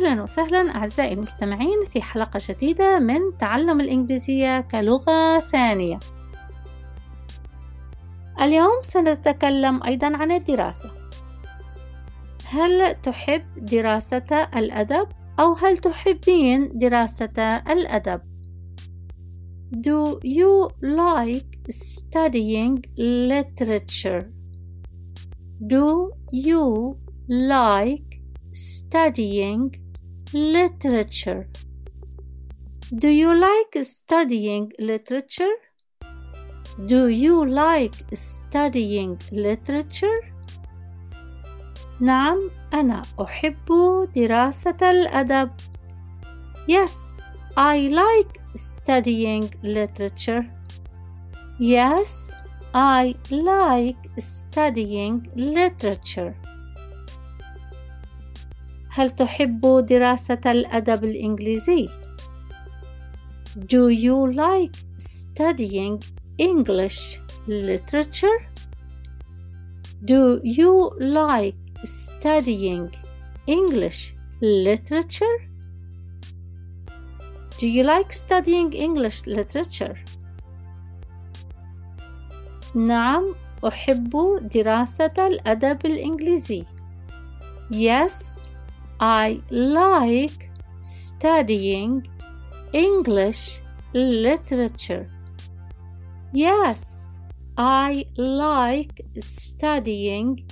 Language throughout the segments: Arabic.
أهلا وسهلا أعزائي المستمعين في حلقة جديدة من تعلم الإنجليزية كلغة ثانية. اليوم سنتكلم أيضا عن الدراسة. هل تحب دراسة الأدب أو هل تحبين دراسة الأدب؟ Do you like studying literature? Do you like studying literature? Do you like studying literature? Do you like studying literature? نعم أنا أحب دراسة الأدب. Yes, I like studying literature. Yes, I like studying literature. هل تحب دراسة الأدب الإنجليزي؟ Do you like studying English literature? Do you like studying English literature? Do you like studying English literature? نعم أحب دراسة الأدب الإنجليزي. Yes, I like studying English literature. Yes, I like studying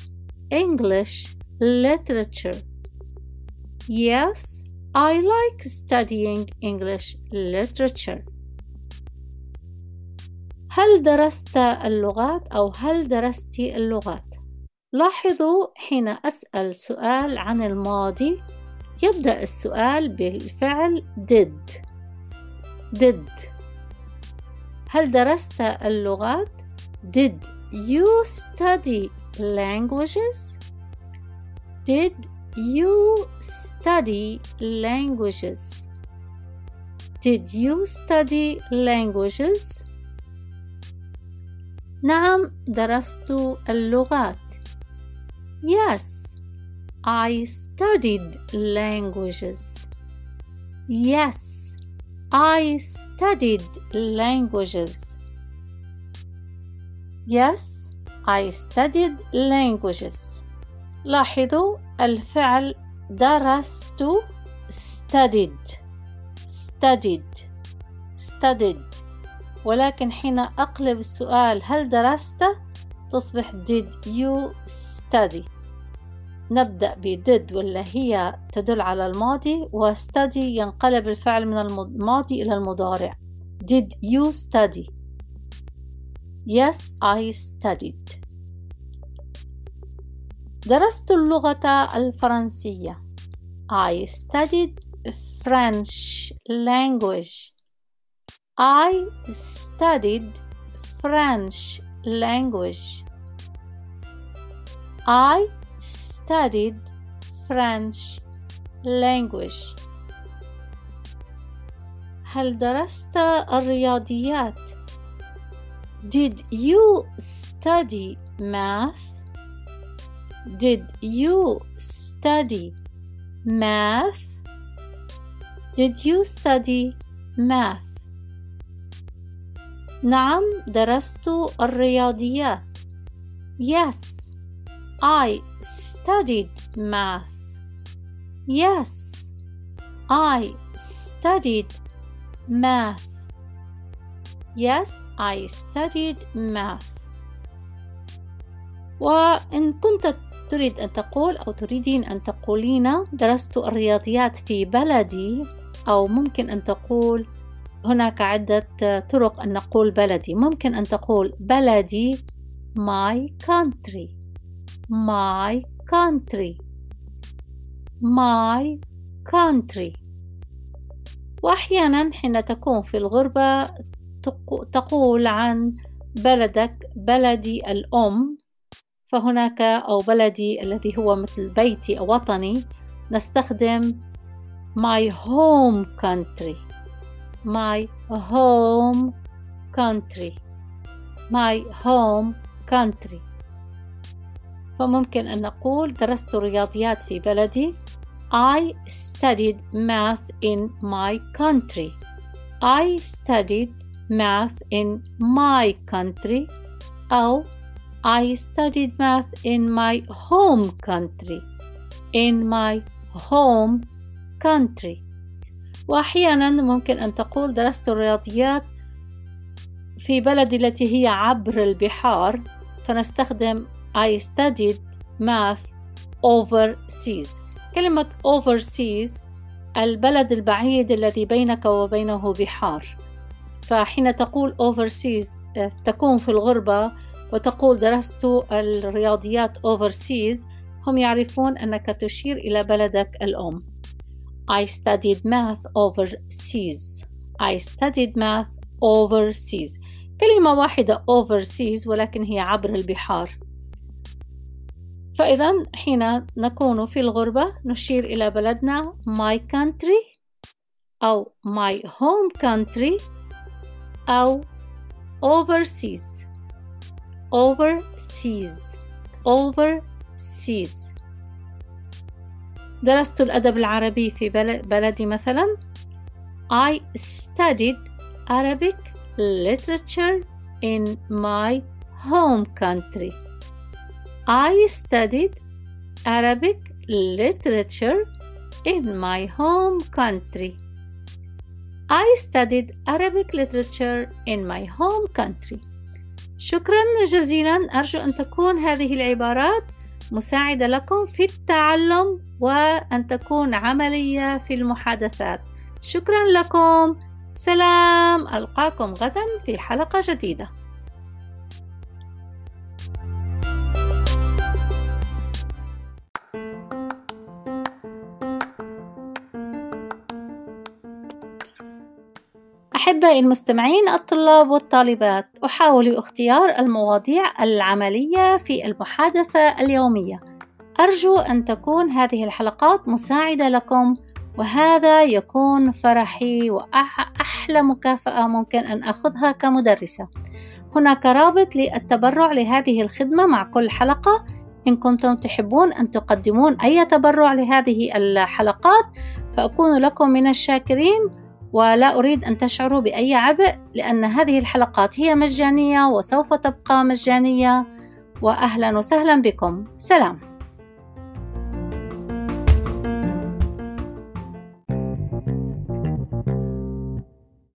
English literature. Yes, I like studying English literature. هل درست اللغات أو هل درست اللغات؟ لاحظوا حين أسأل سؤال عن الماضي يبدأ السؤال بالفعل did did هل درست اللغات؟ Did you study languages? Did you study languages? Did you study languages? نعم درست اللغات Yes, I studied languages. Yes, I studied languages. Yes, I studied languages. لاحظوا الفعل درست studied studied studied ولكن حين أقلب السؤال هل درست تصبح did you study نبدأ ب did ولا هي تدل على الماضي و study ينقلب الفعل من الماضي إلى المضارع did you study yes I studied درست اللغة الفرنسية I studied French language I studied French language. I studied French language. هل درست الرياضيات؟ Did you study math? Did you study math? Did you study math? نعم درست الرياضيات. Yes I studied math. Yes I studied math. Yes I studied math. وإن كنت تريد أن تقول أو تريدين أن تقولين درست الرياضيات في بلدي أو ممكن أن تقول هناك عدة طرق أن نقول بلدي. ممكن أن تقول بلدي my country. My country. My country. وأحيانا حين تكون في الغربة تقول عن بلدك بلدي الأم فهناك أو بلدي الذي هو مثل بيتي أو وطني نستخدم my home country. my home country my home country فممكن أن نقول درست الرياضيات في بلدي I studied math in my country. I studied math in my country. أو I studied math in my home country. In my home country. وأحيانا ممكن أن تقول درست الرياضيات في بلدي التي هي عبر البحار فنستخدم I studied math overseas. كلمة overseas البلد البعيد الذي بينك وبينه بحار. فحين تقول overseas تكون في الغربة وتقول درست الرياضيات overseas هم يعرفون أنك تشير إلى بلدك الأم. I studied math overseas I studied math overseas كلمة واحدة overseas ولكن هي عبر البحار فإذا حين نكون في الغربة نشير إلى بلدنا my country أو my home country أو overseas overseas overseas درست الأدب العربي في بلدي مثلا I studied Arabic literature in my home country. I studied Arabic literature in my home country. I studied Arabic literature in my home country. شكرا جزيلا أرجو أن تكون هذه العبارات مساعدة لكم في التعلم وأن تكون عملية في المحادثات. شكرا لكم. سلام ألقاكم غدا في حلقة جديدة أحبائي المستمعين الطلاب والطالبات أحاول اختيار المواضيع العملية في المحادثة اليومية. أرجو أن تكون هذه الحلقات مساعدة لكم وهذا يكون فرحي وأحلى مكافأة ممكن أن أخذها كمدرسة. هناك رابط للتبرع لهذه الخدمة مع كل حلقة. إن كنتم تحبون أن تقدمون أي تبرع لهذه الحلقات فأكون لكم من الشاكرين. ولا أريد أن تشعروا بأي عبء لأن هذه الحلقات هي مجانية وسوف تبقى مجانية. وأهلا وسهلا بكم. سلام.